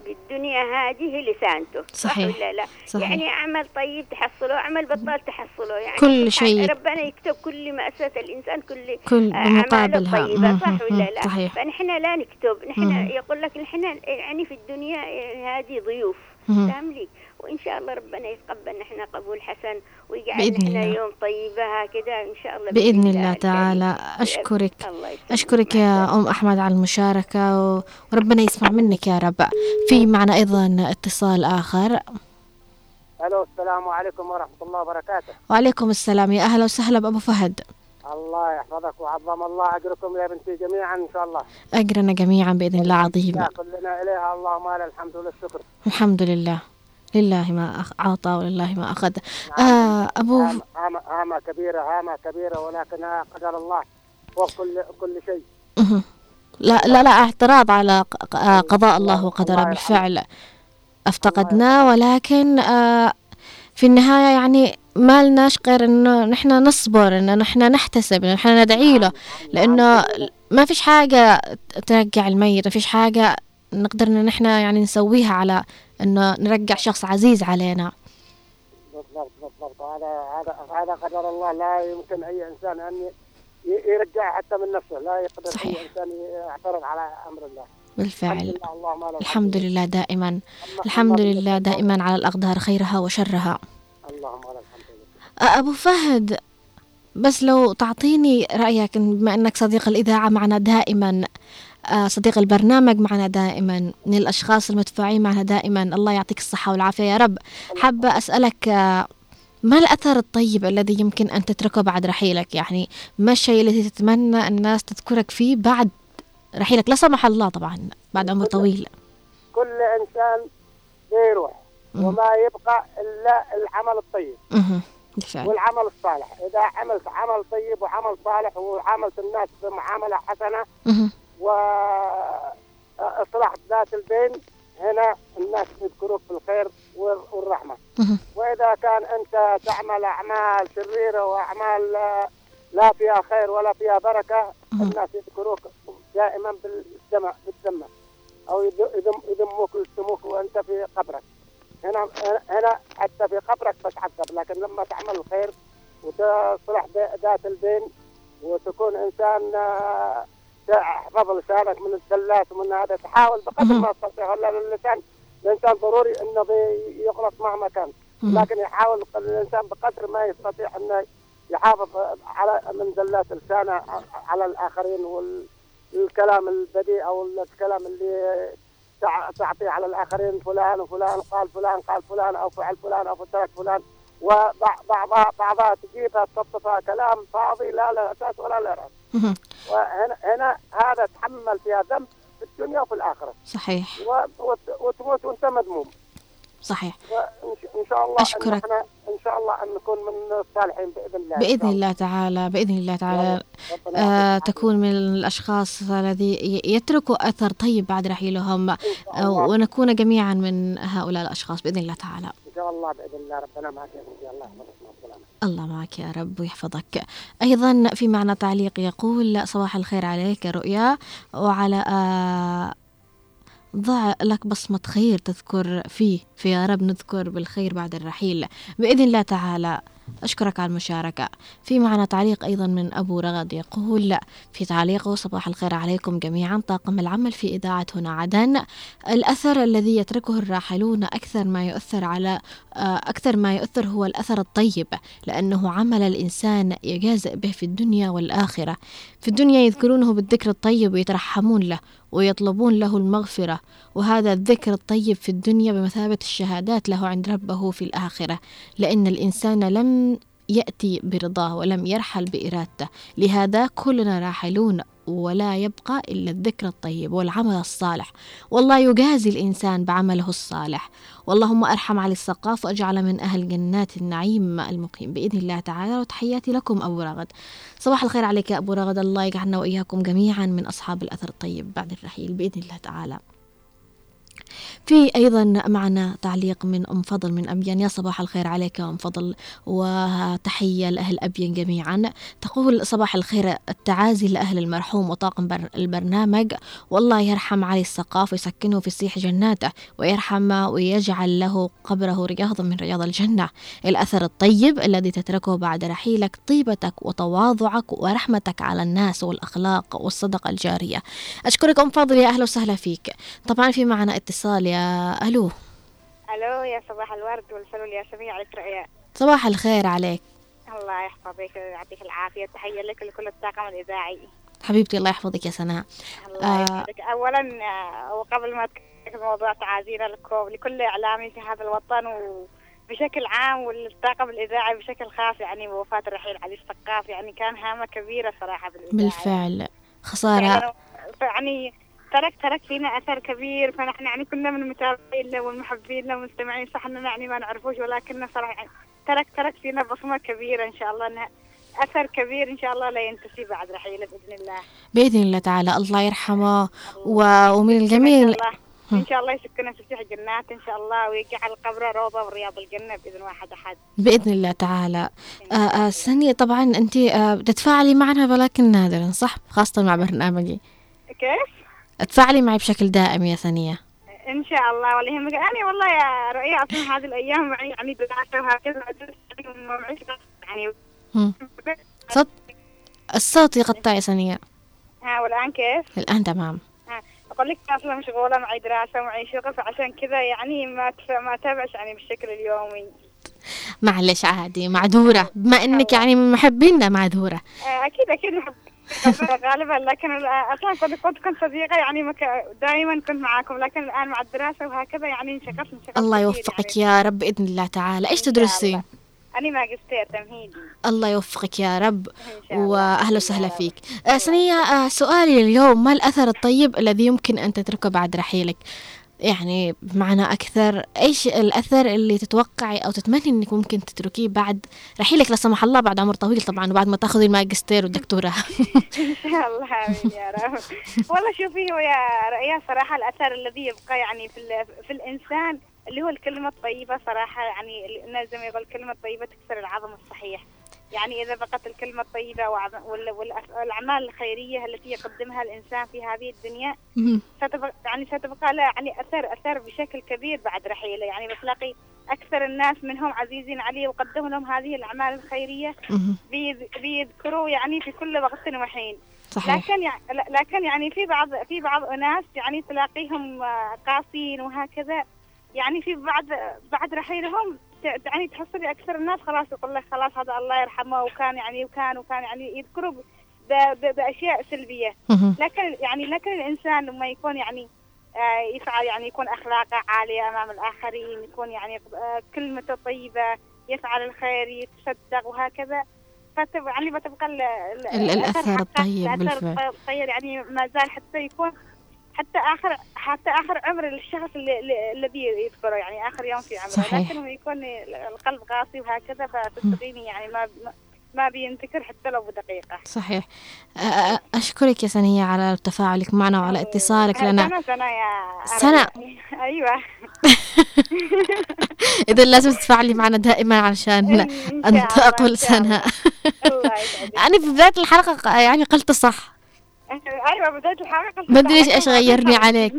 بالدنيا هذه لسانته صح صحيح. ولا لا؟ صحيح. يعني اعمل طيب تحصله اعمل بطال تحصله يعني كل شيء. ربنا يكتب كل مأساة الإنسان كل كل آه، بمقابلها. أعماله طيبة. صح ولا لا؟ صحيح. فنحن لا نكتب نحن. يقول لك نحن يعني في الدنيا يعني هذه ضيوف مهم. وإن شاء الله ربنا يتقبل نحن قبول حسن ويجعل نحن. يوم طيبة هكذا إن شاء الله بإذن الله. تعالى. أشكرك. الله يسلمك. أشكرك مع يا. أم أحمد على المشاركة و- وربنا يسمع منك يا رب. في معنا أيضا اتصال آخر. ألو السلام عليكم ورحمة الله وبركاته. وعليكم السلام. يا أهلا وسهلا بأبو فهد. الله يحفظك وعظم الله أجركم يا بنتي جميعا إن شاء الله. أجرنا جميعا بإذن الله عظيم. لا كلنا إليها. اللهم لك الحمد والشكر. الحمد لله. لله ما أعطى ولله ما أخذ. آه أبو هامة هامة كبيرة هامة كبيرة ولكنها قدر الله وكل كل شيء. لا لا لا اعتراض على آه، قضاء الله وقدره بالفعل. افتقدناه ولكن آه، في النهاية يعني ما لناش غير إنه نحن نصبر إنه نحن نحتسب إنه نحن ندعي له. لأنه ما فيش حاجة ترجع الميت ما فيش حاجة نقدر ان نحن يعني نسويها على انه نرجع شخص عزيز علينا. بالضبط بالضبط. هذا هذا هذا قدر الله لا يمكن أي إنسان أن يرجع حتى من نفسه. لا يقدر صحيح. اي إنسان يعترض على أمر الله. بالفعل. الحمد لله دائما. الحمد لله دائما على الأقدار خيرها وشرها. اللهم أبو فهد بس لو تعطيني رأيك بما أنك صديق الإذاعة معنا دائما. صديق البرنامج معنا دائما من الأشخاص المدفوعين معنا دائما. الله يعطيك الصحة والعافية يا رب. حابة أسألك آه، ما الأثر الطيب الذي يمكن أن تتركه بعد رحيلك؟ يعني ما الشيء الذي تتمنى الناس تذكرك فيه بعد رحيلك؟ لا سمح الله طبعا بعد عمر طويل. كل إنسان بيروح. وما يبقى إلا العمل الطيب. بالفعل. والعمل الصالح. إذا عملت عمل طيب وعمل صالح وعاملت الناس بمعاملة حسنة مهم. واصلاح ذات البين هنا الناس يذكروك بالخير وال- والرحمة. وإذا كان أنت تعمل أعمال شريره وأعمال آه، لا فيها خير ولا فيها بركة. الناس يذكروك دائما بالدم بالذمة أو يذ- يذم يذموك ويشتموك وأنت في قبرك هنا هنا حتى في قبرك بتعذب لكن لما تعمل الخير وتصلح ذات البين وتكون إنسان تحفظ لسانك من الزلات ومن هذا تحاول بقدر. ما تستطيع لأن اللسان الإنسان ضروري إنه يغلط مهما كان. لكن يحاول الإنسان بقدر ما يستطيع إنه يحافظ على من زلات لسانه على الآخرين والكلام البذيء أو الكلام اللي تع- تعطيه على الآخرين فلان وفلان قال فلان قال فلان أو فعل فلان أو ترك فلان وبعضها بعضها تجيبها تصفها كلام فاضي لا لا أساس ولا لا رأس. وهنا هنا هذا تحمل فيها ذنب في الدنيا وفي الآخرة. صحيح. وتموت وأنت مذموم. صحيح. وإن إن شاء الله. أن إحنا إن شاء الله أن نكون من الصالحين بإذن الله. إن شاء الله تعالى بإذن الله تعالى. آه تكون من الأشخاص الذي يتركوا أثر طيب بعد رحيلهم. إن آه، ونكون جميعا من هؤلاء الأشخاص بإذن الله تعالى. إن شاء الله بإذن الله. ربنا معك يا سيدي الله الله معك يا رب ويحفظك. أيضا في معنى تعليق يقول صباح الخير عليك يا رؤيا وعلى آه ضع لك بصمة خير تذكر فيه. في يا رب نذكر بالخير بعد الرحيل. بإذن الله تعالى أشكرك على المشاركة. في معنا تعليق أيضا من أبو رغد يقول في تعليقه صباح الخير عليكم جميعا. طاقم العمل في إذاعة هنا عدن. الأثر الذي يتركه الراحلون أكثر ما يؤثر على آه، أكثر ما يؤثر هو الأثر الطيب لأنه عمل الإنسان يجازئ به في الدنيا والآخرة. في الدنيا يذكرونه بالذكر الطيب ويترحمون له. ويطلبون له المغفرة. وهذا الذكر الطيب في الدنيا بمثابة الشهادات له عند ربه في الآخرة. لأن الإنسان لم يأتي برضاه ولم يرحل بإرادته. لهذا كلنا راحلون ولا يبقى إلا الذكر الطيب والعمل الصالح. والله يجازي الإنسان بعمله الصالح. واللهم أرحم علي السقاف وأجعل من أهل جنات النعيم المقيم. بإذن الله تعالى وتحياتي لكم أبو رغد. صباح الخير عليك يا أبو رغد. الله يجعلنا وإياكم جميعا من أصحاب الأثر الطيب بعد الرحيل. بإذن الله تعالى. في أيضا معنا تعليق من أم فضل من أبين يا صباح الخير عليك أم فضل وتحية لأهل أبين جميعا. تقول صباح الخير التعازي لأهل المرحوم وطاقم بر البرنامج. والله يرحم علي السقاف ويسكنه في سيح جناته ويرحم ويجعل له قبره رياضا من رياض الجنة. الأثر الطيب الذي تتركه بعد رحيلك طيبتك وتواضعك ورحمتك على الناس والأخلاق والصدقة الجارية. أشكرك أم فضل يا أهلا وسهلا فيك. طبعا في معنا اتصال يا ألو. ألو يا صباح الورد والفل والياسمين عليك رؤيا صباح الخير عليك. الله يحفظك ويعطيك العافية. تحية لك ولكل الطاقم الإذاعي. حبيبتي الله يحفظك يا سناء. الله آه. اولا آه، وقبل ما اتكلم موضوع تعازينا لكم لكل إعلامي في هذا الوطن وبشكل عام والطاقم الإذاعي بشكل خاص يعني بوفاه الرحيل علي السقاف يعني كان هامة كبيرة صراحة بالإذاعة. بالفعل. خسارة. يعني يعني ترك ترك فينا أثر كبير فنحن يعني كنا من المتابعين له والمحبين له والمستمعين صح إننا يعني ما نعرفوش ولكن صراحة يعني ترك ترك فينا بصمة كبيرة إن شاء الله إنها أثر كبير إن شاء الله لا ينتسي بعد رحيله بإذن الله. بإذن الله تعالى الله يرحمه و... ومن الجميل إن شاء الله إن شاء الله يسكننا في سيح جنات إن شاء الله ويجعل قبره روضة من رياض الجنة بإذن واحد أحد. بإذن الله تعالى. آه آه سنية طبعا أنت آه بتتفاعلي معنا ولكن نادرا صح؟ خاصة مع برنامجي. كيف؟ تفاعلي معي بشكل دائم يا سنية إن شاء الله والله يهمك. أنا والله يا رؤيا أصلا هذه الأيام معي يعني دراسة وهكذا يعني. صوت الصوت يقطع يا سنية ها والآن كيف؟ الآن تمام. ها أقول لك أصلا مشغولة معي دراسة ومعي شغل فعشان كذا يعني ما. ما أتابعش يعني بالشكل اليومي. معلش عادي معذورة. بما أنك يعني من محبينا معذورة. آه، أكيد أكيد محب غالبا لكن أصلا كنت كنت كنت صديقة يعني مك... دائما كنت معاكم لكن الآن مع الدراسة وهكذا يعني انشغلت انشغلت الله يوفقك يعني. يا رب بإذن الله تعالى. شاء تدرسي. أنا ماجستير تمهيدي. الله يوفقك يا رب. واهلا وسهلا فيك. آه، سنية آه، سؤالي اليوم ما الأثر الطيب الذي يمكن أن تتركه بعد رحيلك؟ يعني بمعنى أكثر إيش الأثر اللي تتوقعي أو تتمني إنك ممكن تتركيه بعد؟ رحيلك لا سمح الله بعد عمر طويل طبعا وبعد ما تأخذي الماجستير والدكتوراه. <laughs> إن شاء الله امين يا رب. والله شوفي هو يا رؤيا صراحة الأثر الذي يبقى يعني في في الإنسان اللي هو الكلمة الطيبة صراحة يعني زي ما يقول الكلمة الطيبة تكسر العظم الصحيح. يعني إذا بقت الكلمة الطيبه وعظ- وال- والأف- والأعمال الخيرية التي يقدمها الإنسان في هذه الدنيا. ستبقى يعني ستبقى لها يعني أثر أثر بشكل كبير بعد رحيله يعني بتلاقي أكثر الناس منهم عزيزين عليه وقدموا لهم هذه الأعمال الخيرية مهم. بيذ- بيذكروا يعني في كل وقت وحين صحيح لكن يعني لكن يعني في بعض في بعض أناس يعني تلاقيهم آه، قاسيين وهكذا يعني في بعد بعد رحيلهم يعني تحصلي أكثر الناس خلاص يقول لك خلاص هذا الله يرحمه وكان يعني وكان وكان يعني يذكروا بأشياء سلبية. لكن يعني لكن الانسان لما يكون يعني آه، يسعى يعني يكون أخلاقه عالية أمام الآخرين يكون يعني آه، كلمته طيبة يفعل الخير يتصدق وهكذا فتب يعني بتبقى ال- ال- ال- الأثر حقه- الطيب بالفعل. الطيب يعني ما زال حتى يكون حتى اخر حتى آخر عمر الشخص اللي اللي- اللي بي يذكره يعني آخر يوم في عمره. صحيح. لكن يكون القلب قاسي وهكذا فتصدقيني يعني ما ما بينذكر حتى لو بدقيقة. صحيح. أشكرك يا سنية على تفاعلك معنا وعلى اتصالك لنا سنة سنة يا سنة. <laughs> أيوة. <laughs> إذا لازم تتفاعلي معنا دائما علشان إن شاء أن الله، تطول إن شاء الله. سنة. يعني <laughs> في بداية الحلقة يعني قلت صح. أيوة بداية الحلقة ما أدري إيش- إيش غيرني <laughs> عليك.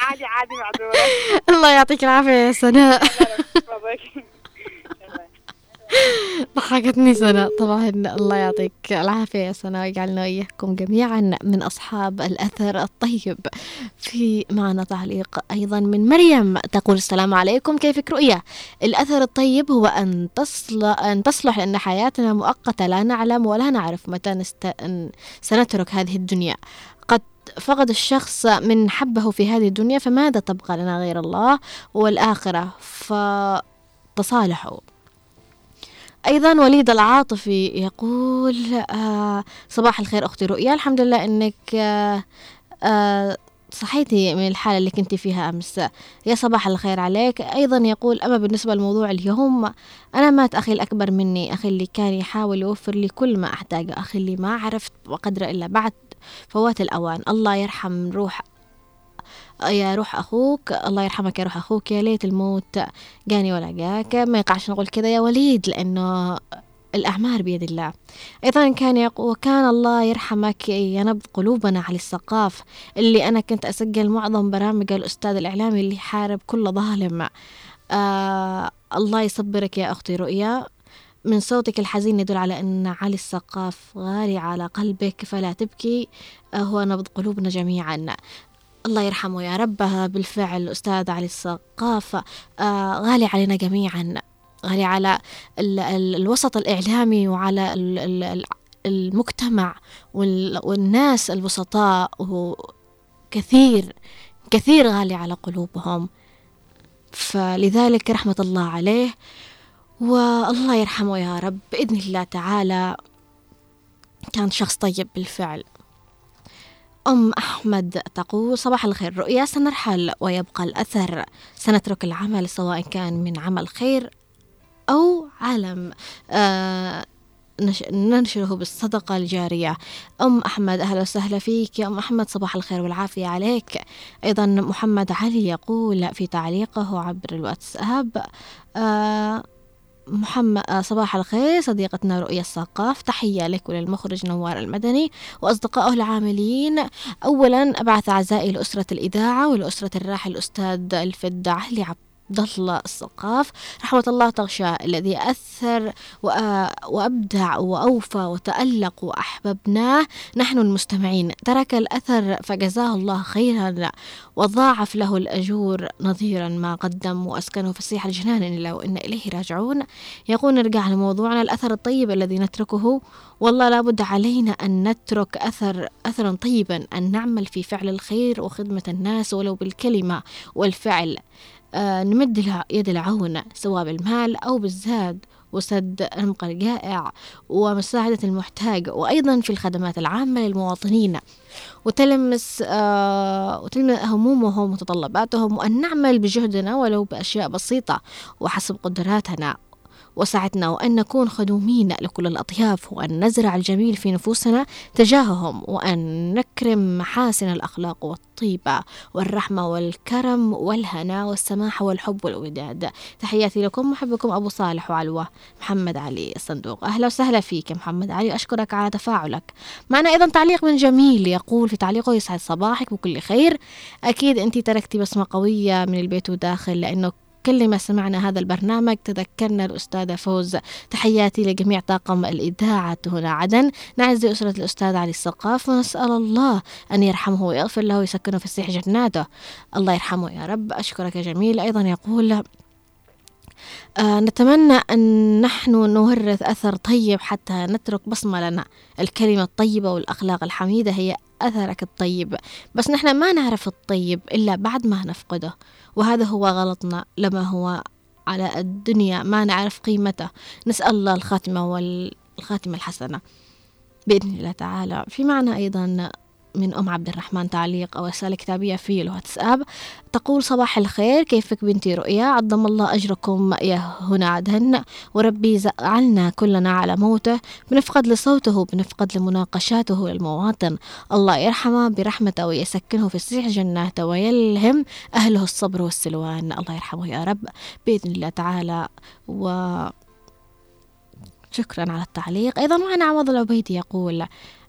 عادي عادي معذورة <laughs> الله يعطيك العافية يا سناء. <laughs> <laughs> ضحكتني سناء طبعا الله يعطيك العافية يا سناء ويجعلنا وإياكم جميعا من أصحاب الأثر الطيب. في معنا تعليق أيضا من مريم تقول السلام عليكم. كيفك رؤية الأثر الطيب هو أن تصل أن تصلح لأن حياتنا مؤقتة لا نعلم ولا نعرف متى نست... سنترك هذه الدنيا. قد فقد الشخص من حبه في هذه الدنيا فماذا تبقى لنا غير الله والآخرة؟ فتصالحوا. أيضا وليد العاطفي يقول آه صباح الخير أختي رؤيا. الحمد لله أنك آه آه صحيتي من الحالة اللي كنت فيها أمس. يا صباح الخير عليك. أيضا يقول أما بالنسبة لموضوع اليوم أنا مات أخي الأكبر مني أخي اللي كان يحاول يوفر لي كل ما أحتاجه أخي اللي ما عرفت وقدره إلا بعد فوات الأوان. الله يرحم روح يا روح أخوك الله يرحمك يا روح أخوك يا ليت الموت جاني ولا جاك. ما يقعش نقول كذا يا وليد لأنه الأعمار بيد الله. أيضا كان يقول وكان الله يرحمك ينبض قلوبنا على الثقاف اللي أنا كنت أسجل معظم برامج الأستاذ الإعلامي اللي يحارب كل ظالم. آه الله يصبرك يا أختي رؤيا. من صوتك الحزين يدل على أن علي السقاف غالي على قلبك فلا تبكي. هو نبض قلوبنا جميعا. الله يرحمه يا رب. بالفعل أستاذ علي السقاف آه غالي علينا جميعا. غالي على ال ال الوسط الإعلامي وعلى ال ال ال المجتمع وال والناس البسطاء وكثير كثير غالي على قلوبهم. فلذلك رحمة الله عليه. والله يرحمه يا رب. بإذن الله تعالى كان شخص طيب بالفعل. أم أحمد تقول صباح الخير رؤيا سنرحل ويبقى الأثر. سنترك العمل سواء كان من عمل خير أو علم آه نش- ننشره بالصدقة الجارية. أم أحمد أهلا وسهلا فيك. يا أم أحمد صباح الخير والعافية عليك. أيضا محمد علي يقول في تعليقه عبر الواتساب. آه محمد آه، صباح الخير صديقتنا رؤية الثقاف. تحية لك وللمخرج نوار المدني وأصدقائه العاملين. أولا أبعث أعزائي لأسرة الإذاعة ولأسرة الراحل الأستاذ الفد علي عبد الله الثقاف رحمة الله تغشى الذي أثر وأ- وأبدع وأوفى وتألق وأحببناه. نحن المستمعين. ترك الأثر فجزاه الله خيرا وضاعف له الأجور نظيرا ما قدم وأسكنه فسيح الجنان إلا وإن إليه راجعون. يقول نرجع لموضوعنا. الأثر الطيب الذي نتركه. والله لابد علينا أن نترك أثر أثرا طيبا. أن نعمل في فعل الخير وخدمة الناس ولو بالكلمة والفعل. نمد لها يد العون سواء بالمال أو بالزاد وسد رمق الجائع ومساعدة المحتاج وأيضا في الخدمات العامة للمواطنين. وتلمس آه وتلمس همومهم ومتطلباتهم وأن نعمل بجهدنا ولو بأشياء بسيطة وحسب قدراتنا. وسعتنا وأن نكون خدومين لكل الأطياف وأن نزرع الجميل في نفوسنا تجاههم وأن نكرم محاسن الأخلاق والطيبة والرحمة والكرم والهنا والسماحة والحب والوداد. تحياتي لكم محبكم أبو صالح وعلوة محمد علي الصندوق. أهلا وسهلا فيك محمد علي أشكرك على تفاعلك. معنا أيضا تعليق من جميل يقول في تعليقه يسعد صباحك بكل خير. أكيد أنت تركتي بصمة قوية من البيت وداخل لأنه كل ما سمعنا هذا البرنامج. تذكرنا الأستاذة فوز. تحياتي لجميع طاقم الإذاعة هنا عدن. نعزي أسرة الأستاذ علي السقاف ونسأل الله أن يرحمه ويغفر له ويسكنه في السيح جناته. الله يرحمه يا رب. أشكرك يا جميل. أيضا يقول آه نتمنى أن نحن نورث أثر طيب حتى نترك بصمة لنا. الكلمة الطيبة والأخلاق الحميدة هي أثرك الطيب. بس نحن ما نعرف الطيب إلا بعد ما نفقده. وهذا هو غلطنا لما هو على الدنيا ما نعرف قيمته. نسأل الله الخاتمة والخاتمة الحسنة بإذن الله تعالى. في معنى أيضا من أم عبد الرحمن تعليق أو رسالة كتابية في الواتساب. تقول صباح الخير كيفك بنتي رؤيا؟ عظم الله أجركم يا هنا عدن. وربي زعلنا كلنا على موته بنفقد لصوته بنفقد لمناقشاته للمواطن. الله يرحمه برحمته ويسكنه في سيح جناته ويلهم. أهله الصبر والسلوان. الله يرحمه يا رب. بإذن الله تعالى و شكرا على التعليق. أيضا معنا عوض العبيدي يقول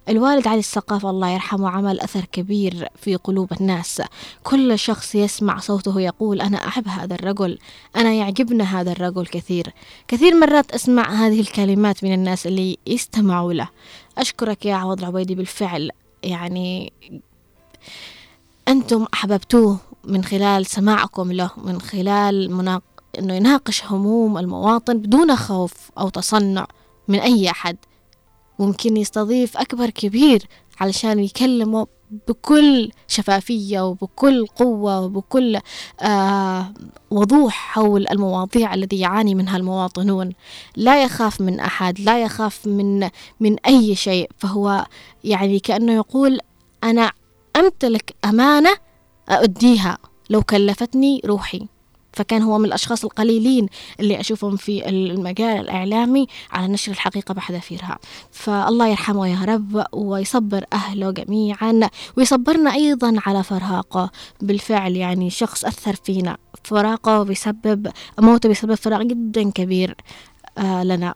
الوالد علي السقاف الله يرحمه عمل أثر كبير في قلوب الناس. كل شخص يسمع صوته يقول أنا أحب هذا الرجل أنا يعجبنا هذا الرجل كثير. كثير مرات أسمع هذه الكلمات من الناس اللي يستمعوا له. أشكرك يا عوض العبيدي بالفعل. يعني أنتم أحببتوه من خلال سماعكم له من خلال مناق... أنه يناقش هموم المواطن بدون خوف أو تصنع من أي أحد. ممكن يستضيف أكبر كبير علشان يكلمه بكل شفافية وبكل قوة وبكل آه وضوح حول المواضيع التي يعاني منها المواطنون. لا يخاف من أحد لا يخاف من من أي شيء. فهو يعني كأنه يقول أنا أمتلك أمانة أؤديها. لو كلفتني روحي. فكان هو من الأشخاص القليلين اللي أشوفهم في المجال الإعلامي على نشر الحقيقة بحذافيرها. فالله يرحمه يا رب ويصبر أهله جميعا ويصبرنا أيضا على فراقه. بالفعل يعني شخص أثر فينا. فراقه بيسبب موته بيسبب فراق جدا كبير آه لنا.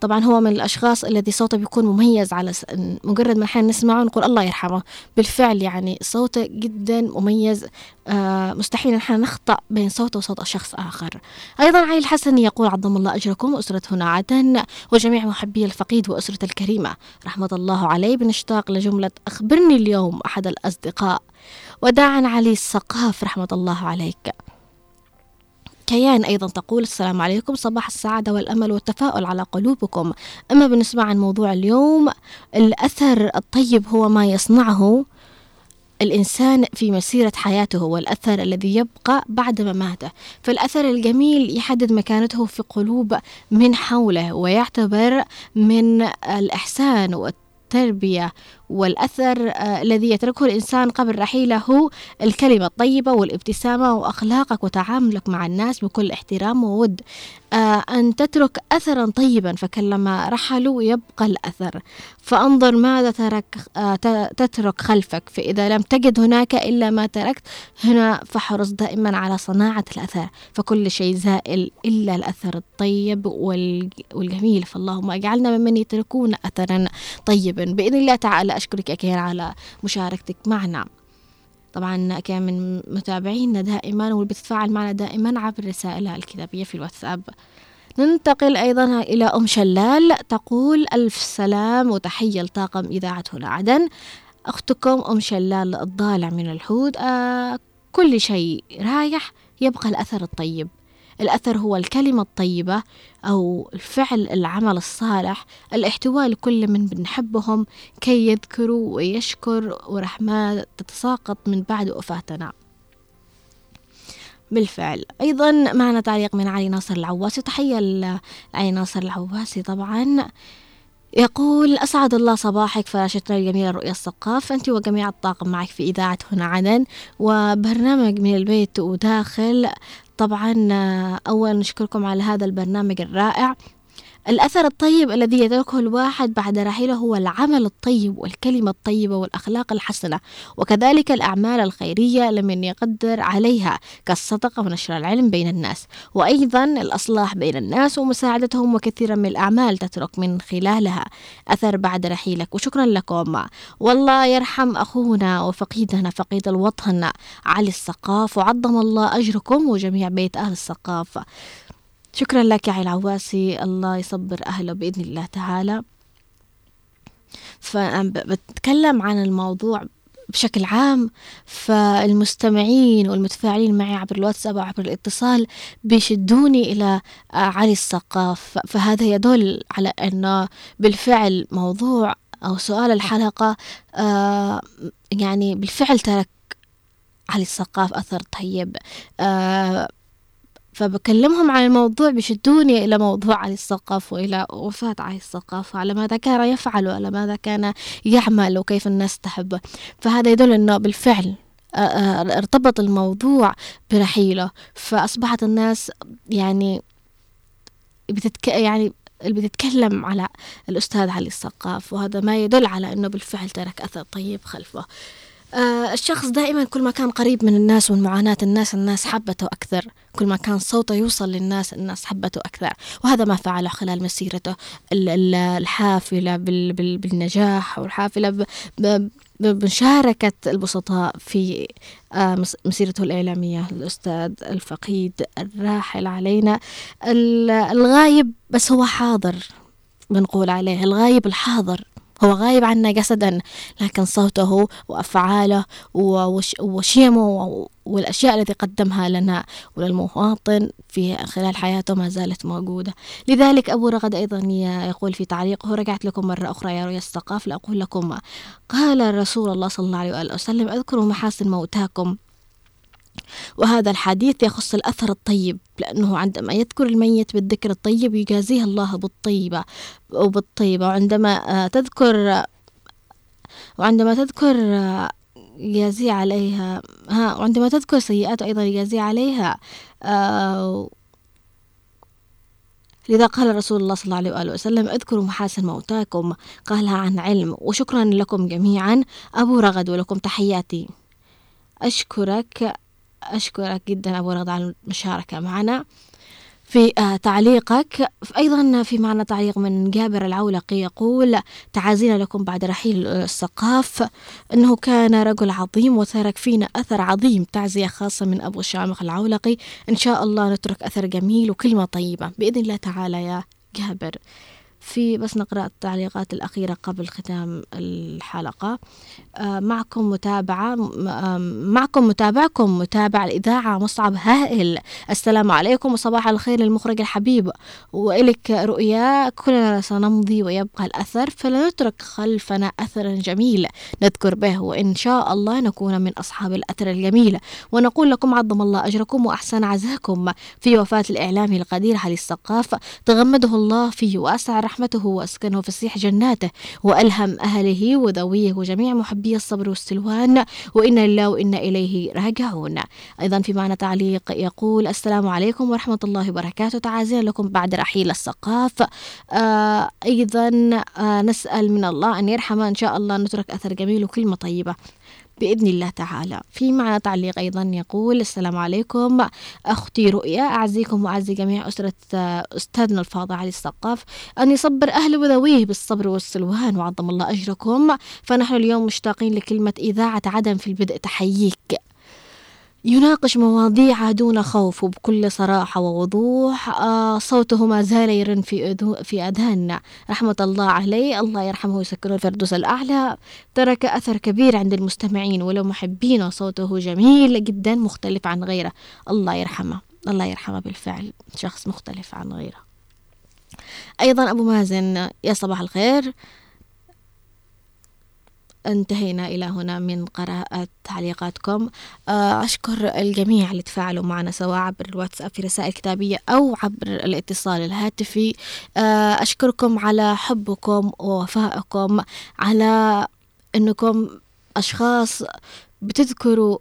طبعا هو من الأشخاص الذي صوته بيكون مميز على س... مجرد ما إحنا نسمعه نقول الله يرحمه. بالفعل يعني صوته جدا مميز آه مستحيل إن إحنا نخطأ بين صوته وصوت شخص آخر. أيضا علي الحسني يقول عظم الله أجركم وأسرة هنا عدن وجميع محبي الفقيد وأسرة الكريمة. رحمة الله عليه. بنشتاق لجملة أخبرني اليوم أحد الأصدقاء. وداعا علي السقاف. رحمة الله عليك. كيان أيضا تقول السلام عليكم صباح السعادة والأمل والتفاؤل على قلوبكم. أما بالنسبة عن موضوع اليوم الأثر الطيب هو ما يصنعه الإنسان في مسيرة حياته والأثر الذي يبقى بعد مماته. فالأثر الجميل يحدد مكانته في قلوب من حوله ويعتبر من الإحسان والتربية والأثر آه الذي يتركه الإنسان قبل رحيله هو الكلمة الطيبة والابتسامة وأخلاقك وتعاملك مع الناس بكل احترام وود. أن تترك أثرا طيبا فكلما رحلوا يبقى الأثر. فانظر ماذا ترك آه تترك خلفك. فإذا لم تجد هناك إلا ما تركت هنا فاحرص دائما على صناعة الأثر. فكل شيء زائل إلا الأثر الطيب والجميل. فاللهم اجعلنا ممن يتركون أثرا طيبا. بإذن الله تعالى أشكرك أكيد على مشاركتك معنا. طبعا كان من متابعينا دائما واللي بتتفاعل معنا دائما عبر رسائلها الكتابية في الواتساب. ننتقل أيضا إلى أم شلال. تقول ألف سلام وتحية لطاقم إذاعة هنا عدن أختكم أم شلال الضالع من الحوت. آه كل شيء رايح يبقى الأثر الطيب. الأثر هو الكلمة الطيبة أو الفعل العمل الصالح الاحتواء لكل من بنحبهم كي يذكروا ويشكر ورحمة تتساقط من بعد وفاتنا. بالفعل. أيضا معنا تعليق من علي ناصر العواسي. تحية لعلي ناصر العواسي طبعا. يقول أسعد الله صباحك فراشتنا الجميلة رؤيا الثقاف أنت وجميع الطاقم معك في إذاعة هنا عدن وبرنامج من البيت وداخل طبعا أولا نشكركم على هذا البرنامج الرائع. الأثر الطيب الذي يتركه الواحد بعد رحيله هو العمل الطيب والكلمة الطيبة والأخلاق الحسنة وكذلك الأعمال الخيرية لمن يقدر عليها كالصدقة ونشر العلم بين الناس. وأيضا الأصلاح بين الناس ومساعدتهم وكثيرا من الأعمال تترك من خلالها أثر بعد رحيلك. وشكرا لكم. والله يرحم أخونا وفقيدنا فقيد الوطن علي السقاف وعظم الله أجركم وجميع بيت أهل السقاف. شكرا لك يا العواسي الله يصبر أهله بإذن الله تعالى. فبتكلم عن الموضوع بشكل عام. فالمستمعين والمتفاعلين معي عبر الواتساب وعبر الاتصال بيشدوني إلى علي السقاف. فهذا يدل على أنه بالفعل موضوع أو سؤال الحلقة آه، يعني بالفعل ترك علي السقاف أثر طيب. آه، فبكلمهم عن الموضوع بيشدوني إلى موضوع علي السقاف وإلى وفاة علي السقاف على ماذا كان يفعل وعلى ماذا كان يعمل وكيف الناس تحبه فهذا يدل أنه بالفعل آه، آه، ارتبط الموضوع برحيله. فأصبحت الناس يعني بتتك يعني اللي بتتكلم على الأستاذ علي السقاف وهذا ما يدل على أنه بالفعل ترك أثر طيب خلفه. آه الشخص دائما كل ما كان قريب من الناس ومن معاناة الناس الناس حبته أكثر. كل ما كان صوته يوصل للناس الناس حبته أكثر. وهذا ما فعله خلال مسيرته. الحافلة بالنجاح والحافلة بمشاركة البسطاء في آه، مسيرته الإعلامية. الأستاذ الفقيد الراحل علينا. الغايب بس هو حاضر بنقول عليه. الغايب الحاضر. هو غايب عنا جسدا لكن صوته وأفعاله وشيمه والأشياء التي قدمها لنا وللمواطن في خلال حياته ما زالت موجودة. لذلك أبو رغد أيضا يقول في تعليقه رجعت لكم مرة أخرى يا رؤيا الثقاف لأقول لكم قال رسول الله صلى الله عليه وسلم اذكروا محاسن موتاكم وهذا الحديث يخص الأثر الطيب لأنه عندما يذكر الميت بالذكر الطيب يجازيه الله بالطيبة وبالطيبة وعندما آه، تذكر وعندما تذكر آه، يجازي عليها ها وعندما تذكر سيئات أيضا يجازي عليها آه لذا قال رسول الله صلى الله عليه وآله وسلم اذكروا محاسن موتاكم قالها عن علم. وشكرا لكم جميعا. أبو رغد ولكم تحياتي. أشكرك أشكرك جدا أبو رضا على المشاركة معنا. في آه، تعليقك أيضا في معنا تعليق من جابر العولقي يقول تعازينا لكم بعد رحيل السقاف. أنه كان رجل عظيم وترك فينا أثر عظيم. تعزية خاصة من أبو شامخ العولقي. إن شاء الله نترك أثر جميل وكلمة طيبة. بإذن الله تعالى يا جابر. في بس نقرأ التعليقات الأخيرة قبل ختام الحلقة. آه، معكم متابعة معكم متابعكم متابع الإذاعة مصعب هائل. السلام عليكم وصباح الخير للمخرج الحبيب. وإلك رؤيا كلنا سنمضي ويبقى الأثر فلا نترك خلفنا أثرا جميل نذكر به وإن شاء الله نكون من أصحاب الأثر الجميل. ونقول لكم عظم الله أجركم وأحسن عزاكم. في وفاة الإعلامي القدير علي السقاف تغمده الله فيه وأسع رحمته وأسكنه فسيح جناته وألهم أهله وذويه وجميع محبي الصبر والسلوان وإنا لله وإنا إليه راجعون. أيضا في معنى تعليق يقول السلام عليكم ورحمة الله وبركاته. تعازينا لكم بعد رحيل السقاف. آه أيضا آه نسأل من الله أن يرحم إن شاء الله نترك أثر جميل وكلمة طيبة. بإذن الله تعالى. في معنى تعليق أيضا يقول السلام عليكم. أختي رؤيا أعزيكم وأعزي جميع أسرة أستاذنا الفاضل علي السقاف أن يصبر أهل وذويه بالصبر والسلوان وعظم الله أجركم. فنحن اليوم مشتاقين لكلمة إذاعة عدن في البدء. تحييك. يناقش مواضيع دون خوف وبكل صراحة ووضوح. آه صوته ما زال يرن في في أذهاننا رحمة الله عليه. الله يرحمه ويسكنه الفردوس الأعلى. ترك أثر كبير عند المستمعين ولو محبين صوته جميل جدا مختلف عن غيره. الله يرحمه. الله يرحمه بالفعل. شخص مختلف عن غيره. أيضا أبو مازن يا صباح الخير. انتهينا إلى هنا من قراءة تعليقاتكم. آه، أشكر الجميع اللي تفاعلوا معنا سواء عبر الواتساب في رسائل كتابية أو عبر الاتصال الهاتفي. آه، أشكركم على حبكم ووفائكم على أنكم أشخاص بتذكروا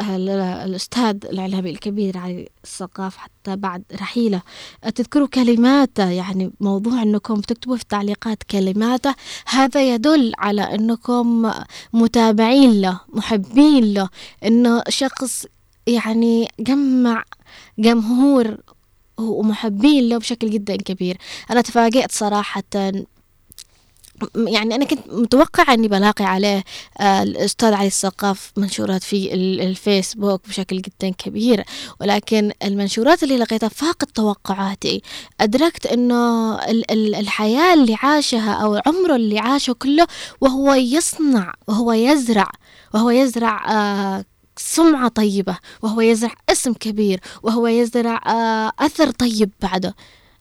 الأستاذ الإعلامي الكبير علي الثقاف حتى بعد رحيله. تذكروا كلماته يعني موضوع أنكم تكتبوا في التعليقات كلماته هذا يدل على أنكم متابعين له محبين له أنه شخص يعني جمع جمهور ومحبين له بشكل جدا كبير. أنا تفاجأت صراحة يعني أنا كنت متوقعة أني بلاقي عليه آه، الأستاذ علي الثقاف منشورات في الفيسبوك بشكل جدا كبير ولكن المنشورات اللي لقيتها فاقت توقعاتي. أدركت أنه الحياة اللي عاشها أو عمره اللي عاشه كله وهو يصنع وهو يزرع وهو يزرع آه، سمعة طيبة وهو يزرع اسم كبير وهو يزرع آه، أثر طيب بعده.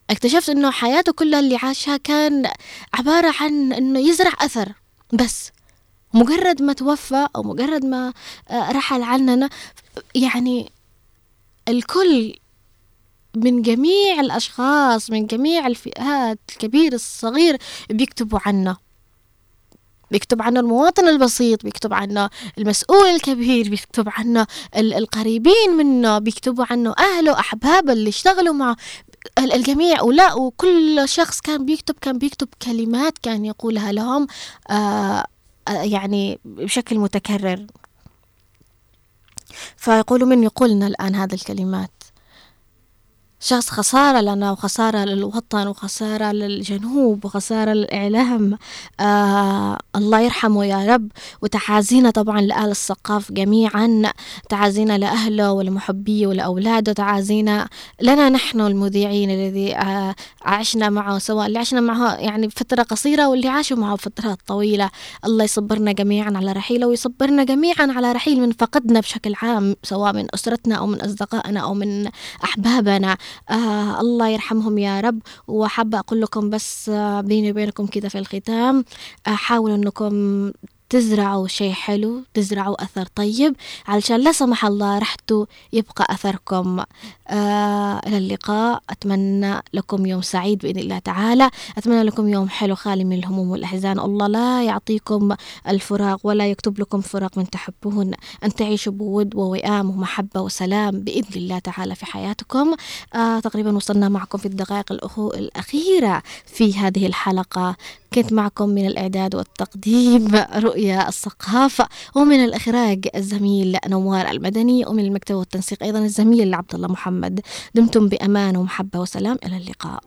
اكتشفت إنه حياته كلها اللي عاشها كان عبارة عن إنه يزرع أثر. بس مجرد ما توفى أو مجرد ما آه، رحل عننا يعني الكل من جميع الأشخاص من جميع الفئات الكبير الصغير بيكتبوا عنه بيكتب عنه المواطن البسيط بيكتب عنه المسؤول الكبير بيكتب عنه القريبين منه بيكتبوا عنه أهله أحبابه اللي اشتغلوا معه. الجميع ولا وكل شخص كان بيكتب كان بيكتب كلمات كان يقولها لهم آه, آه، يعني بشكل متكرر. فيقولوا من يقولنا الآن هذه الكلمات. شخص خسارة لنا وخسارة للوطن وخسارة للجنوب وخسارة للإعلام. آه الله يرحمه يا رب. وتعازينا طبعا لأهل الثقاف جميعا. تعازينا لأهله ولمحبيه ولأولاده. تعازينا لنا نحن المذيعين الذي آه عشنا معه سواء اللي عشنا معه يعني فترة قصيرة واللي عاشوا معه فترات طويلة. الله يصبرنا جميعا على رحيله ويصبرنا جميعا على رحيل من فقدنا بشكل عام سواء من أسرتنا أو من أصدقائنا أو من أحبابنا. آه الله يرحمهم يا رب. وحابة أقول لكم بس آه بيني وبينكم كده في الختام آه حاولوا أنكم تزرعوا شيء حلو تزرعوا أثر طيب. علشان لا سمح الله رحتوا يبقى أثركم. آه إلى اللقاء. أتمنى لكم يوم سعيد بإذن الله تعالى. أتمنى لكم يوم حلو خالي من الهموم والأحزان. الله لا يعطيكم الفراغ ولا يكتب لكم فراغ من تحبون أن تعيشوا بود ووئام ومحبة وسلام بإذن الله تعالى في حياتكم. آه تقريبا وصلنا معكم في الدقائق الأخيرة في هذه الحلقة. كنت معكم من الإعداد والتقديم <laughs> رؤيا الثقافة ومن الإخراج الزميل نوار المدني ومن المكتب والتنسيق أيضا الزميل عبد الله محمد. دمتم بأمان ومحبة وسلام إلى اللقاء.